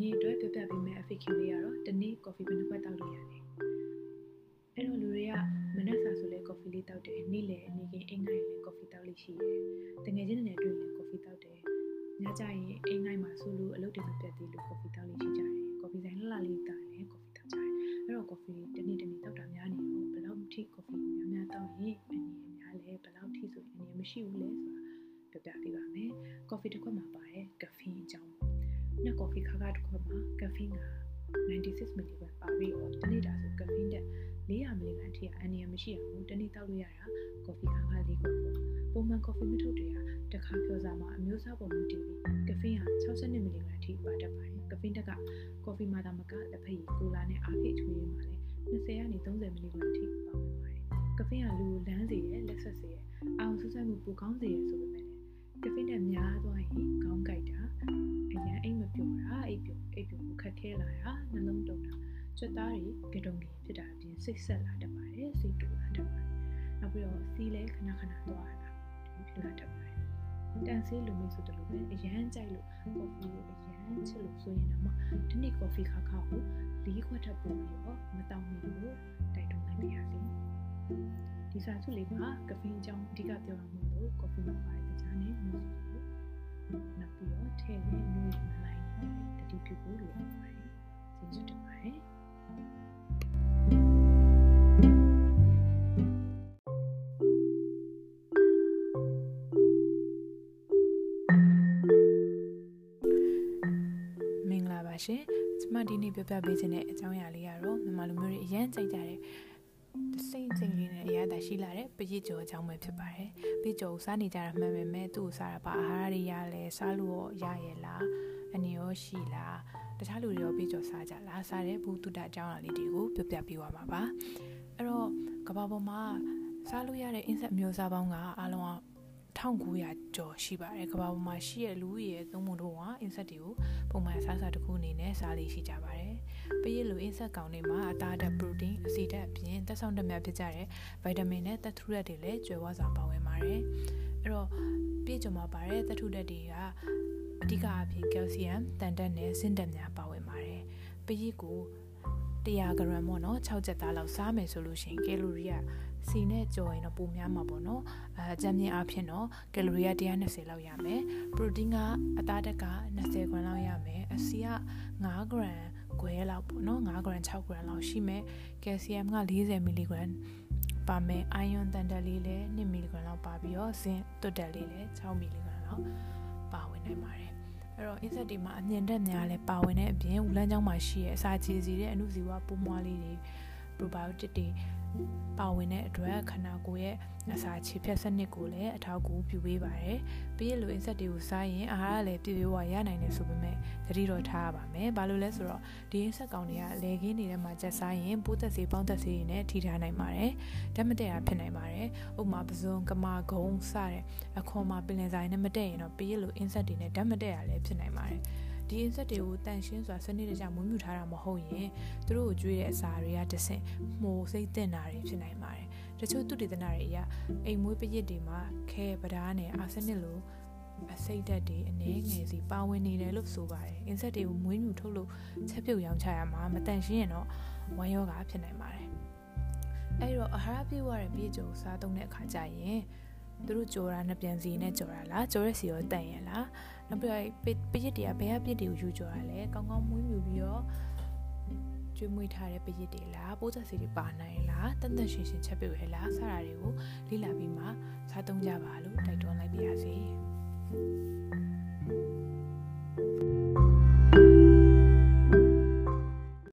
နေ့အတွက်ပြောပြပေးမယ့် FAQ လေးကတော့တနေ့ coffee ဘယ်နှခွက်တောက်လို့ရလဲ။အဲ့တော့လူတွေကမနက်စာဆိုလဲ coffee လေးတောက်တယ်။နေ့လယ်နေ့ကင်းအိမ်ငိုင်းလဲ coffee တောက်လို့ရှိတယ်။တကယ်ချင်းနဲ့တွေ့ရင် coffee တောက်တယ်။ညကျရင်အိမ်ငိုင်းမှာဆိုလို့အလုပ်တွေမပြတ်သေးလို့ coffee တောက်လို့ရှိကြတယ်။ coffee ဆိုင်လှလှလေးတောက်တယ် coffee တောက်ကြတယ်။အဲ့တော့ coffee တနေ့တနေ့တောက်တာများနေတော့ဘယ်လောက်ထိ coffee များများတောက်ရင်အနေများလဲဘယ်လောက်ထိဆိုရင်အနေမရှိဘူးလဲဆိုတာပြပြပေးပါမယ်။ coffee တစ်ခွက်မှာပါတယ် caffeine အကြောင်း နှစ်ကော်ဖီခါခါတစ်ခွက်မှာကဖင်းက96 mg ပါပြီးတော့တနေ့တာဆိုကဖင်းတက်400 mg အထိအန်နီယမရှိအောင်တနေ့တောက်လို့ရတာကော်ဖီခါခါလေးခွက်ပေါ့ပုံမှန်ကော်ဖီမထုတ်တွေကတခါပြောစားမှာအမျိုးအစားပေါ်မူတည်ပြီးကဖင်းဟာ62 mg အထိပါတတ်ပါတယ်ကဖင်းတက်ကကော်ဖီမှာတာမကလက်ဖက်ရည်ကိုလာနဲ့အားဖြည့်ချွေးရမှာလဲ20ကနေ30 mg အထိပါဝင်ပါတယ်ကဖင်းကလူကိုလန်းစေရလက်ဆက်စေရအောင်ဆူဆိုင်မှုပိုကောင်းစေရဆိုပေမဲ့ကဖင်းနဲ့များသွားရင်ခေါင်းကိုက်တာ တာနှလုံးတုန်တာကြွက်သားတွေကြုံကြီးဖြစ်တာအပြင်စိတ်ဆက်လာတတ်ပါတယ်စိတ်တူလာတတ်ပါတယ်နောက်ပြီးတော့စီးလဲခဏခဏသွားတာဒီဖြစ်လာတတ်ပါတယ်တန်ဆေးလူမျိုးဆိုတယ်လို့ပဲအရန်ကြိုက်လို့ကော်ဖီကိုအရန်ချစ်လို့ဆိုရင်တော့ဒီနေ့ကော်ဖီခါခါကို၄ခွက်ထပ်ပို့ပြီးတော့မတောင်းမိလို့တိုက်တွန်းလိုက်ပါရစေဒီစာစုလေးမှာကဖင်းအကြောင်းအဓိကပြောရမှာလို့ကော်ဖီမှာပါတဲ့ကြားနဲ့နူးစီကိုနောက်ပြီးတော့ထည့်နဲ့နူးရမလိုက်နေတဲ့တတိပြုဖို့လိုပါတယ် ရှင်။ကျမဒီနေ့ပြောပြပေးခြင်းတဲ့အကြောင်းအရာလေးကတော့မြန်မာလူမျိုးတွေအရန်ကြိုက်ကြတဲ့စိတ်စိတ်လေးနဲ့အရာသာရှိလာတဲ့ပရိကျော်အကြောင်းပဲဖြစ်ပါတယ်။ပရိကျော်ကိုစားနေကြတာမှန်ပေမဲ့သူ့ကိုစားတာပါအာဟာရတွေရလဲစားလို့ရရဲ့လားအနေရောရှိလားတခြားလူတွေရောပရိကျော်စားကြလားစားတဲ့ဘူးတုဒအကြောင်းအရာလေးတွေကိုပြောပြပေးပါမှာပါ။အဲ့တော့ကဘာပေါ်မှာစားလို့ရတဲ့ insect မျိုးစားပေါင်းကအားလုံး 1900ကျော်ရှိပါတယ်ကမ္ဘာပေါ်မှာရှိတဲ့လူဦးရေသုံးပုံတော့အင်ဆက်တွေကိုပုံမှန်စားစားတစ်ခုအနေနဲ့စားလေးရှိကြပါတယ်။ပရိလိုအင်ဆက်ကောင်တွေမှာအသားဓာတ်ပရိုတင်းအဆီဓာတ်အပြင်သက်ဆောင်ဓာတ်များဖြစ်ကြတဲ့ဗိုက်တာမင်နဲ့သက်ထုဓာတ်တွေလည်းကျွဲဝစွာပါဝင်ပါတယ်။အဲ့တော့ပြည့်စုံမှာပါတဲ့သက်ထုဓာတ်တွေကအဓိကအဖြစ်ကယ်လ်ဆီယမ်တန်တက်နဲ့ဆင့်ဓာတ်များပါဝင်ပါတယ်။ပရိကို100 g ပေါ့နော်6ချက်သားလောက်စားမယ်ဆိုလို့ရှိရင်ကယ်လိုရီက စီနဲ့ကြော်ရင်တော့ပိုများမှာပေါ့နော်အဲကြမ်းမြင့်အဖြစ်တော့ကယ်လိုရီက120လောက်ရမယ်ပရိုတင်းကအသားဓာတ်က20 gram လောက်ရမယ်အဆီက9 gram ခွဲလောက်ပေါ့နော်9 gram 6 gram လောက်ရှိမယ်ကယ်လ်ဆီယမ်က40 mg ပါမယ်အိုင်ယွန်တန်တက်လေးလည်း2 mg လောက်ပါပြီးတော့ဇင်တွတ်တက်လေးလည်း6 mg လောက်ပါဝင်နိုင်ပါတယ်အဲ့တော့ insect တွေမှာအမြင်တက်များလဲပါဝင်တဲ့အပြင်ဝလန်းချောင်းမှာရှိရဲ့အစာချေစီတဲ့အနုဇီဝပိုးမွားလေးတွေ probiotic တွေပါဝင်တဲ့အတွက်ခန္ဓာကိုယ်ရဲ့အစာခြေဖြတ်စနစ်ကိုလည်းအထောက်အကူပြုပေးပါတယ်။ပြီးရလို့ insect တွေကိုစားရင်အာဟာရလည်းပြည့်ပြည့်ဝရနိုင်တယ်ဆိုပေမဲ့သတိတော့ထားရပါမယ်။ဘာလို့လဲဆိုတော့ဒီ insect ကောင်တွေကလေခင်းနေတဲ့မှာချက်စားရင်ပိုးသက်စေးပေါင်းသက်စေးတွေနဲ့ထိထားနိုင်ပါတယ်။ဓာတ်မတည့်တာဖြစ်နိုင်ပါတယ်။ဥပမာပစုံကမာဂုံစတဲ့အခွန်မှာပင်လယ်ဆိုင်နဲ့မတည့်ရင်တော့ပြီးရလို့ insect တွေနဲ့ဓာတ်မတည့်တာလည်းဖြစ်နိုင်ပါတယ်။ ဒီ insect တွေကိုတန်ရှင်းစွာစနစ်တကျမွေးမြူထားတာမဟုတ်ရင်သူတို့ကိုကျွေးတဲ့အစာတွေကတဆင့်မှုစိတ်တင်တာတွေဖြစ်နိုင်ပါတယ်တချို့သူတေသနာတွေအရအိမ်မွေးပရစ်တွေမှာခဲပဓားနဲ့အာဆနစ်လိုအစိတ်ဓာတ်တွေအနည်းငယ်စီပါဝင်နေတယ်လို့ဆိုပါတယ်။ insect တွေကိုမွေးမြူထုတ်လို့ချက်ပြုတ်ရောင်းချရမှာမတန်ရှင်းရင်တော့ဝမ်းရောဂါဖြစ်နိုင်ပါတယ်။အဲ့တော့အာဟာရပြည့်ဝတဲ့ပြည့်ကြုံစားသုံးတဲ့အခါကျရင် သူတို့ကြော်တာနှစ်ပြန်စီနဲ့ကြော်တာလားကြော်တဲ့စီရောတန်ရလားနောက်ပြီးတော့ပရစ်တွေကဘယ်ကပရစ်တွေကိုယူကြော်တာလဲကောင်းကောင်းမွေးမြူပြီးတော့ကျွေးမွေးထားတဲ့ပရစ်တွေလားပိုးသက်စီတွေပါနိုင်လားတန်တန်ရှင်းရှင်းချက်ပြုတ်ရလားစတာတွေကိုလေ့လာပြီးမှစားသုံးကြပါလို့တိုက်တွန်းလိုက်ပါရစေ။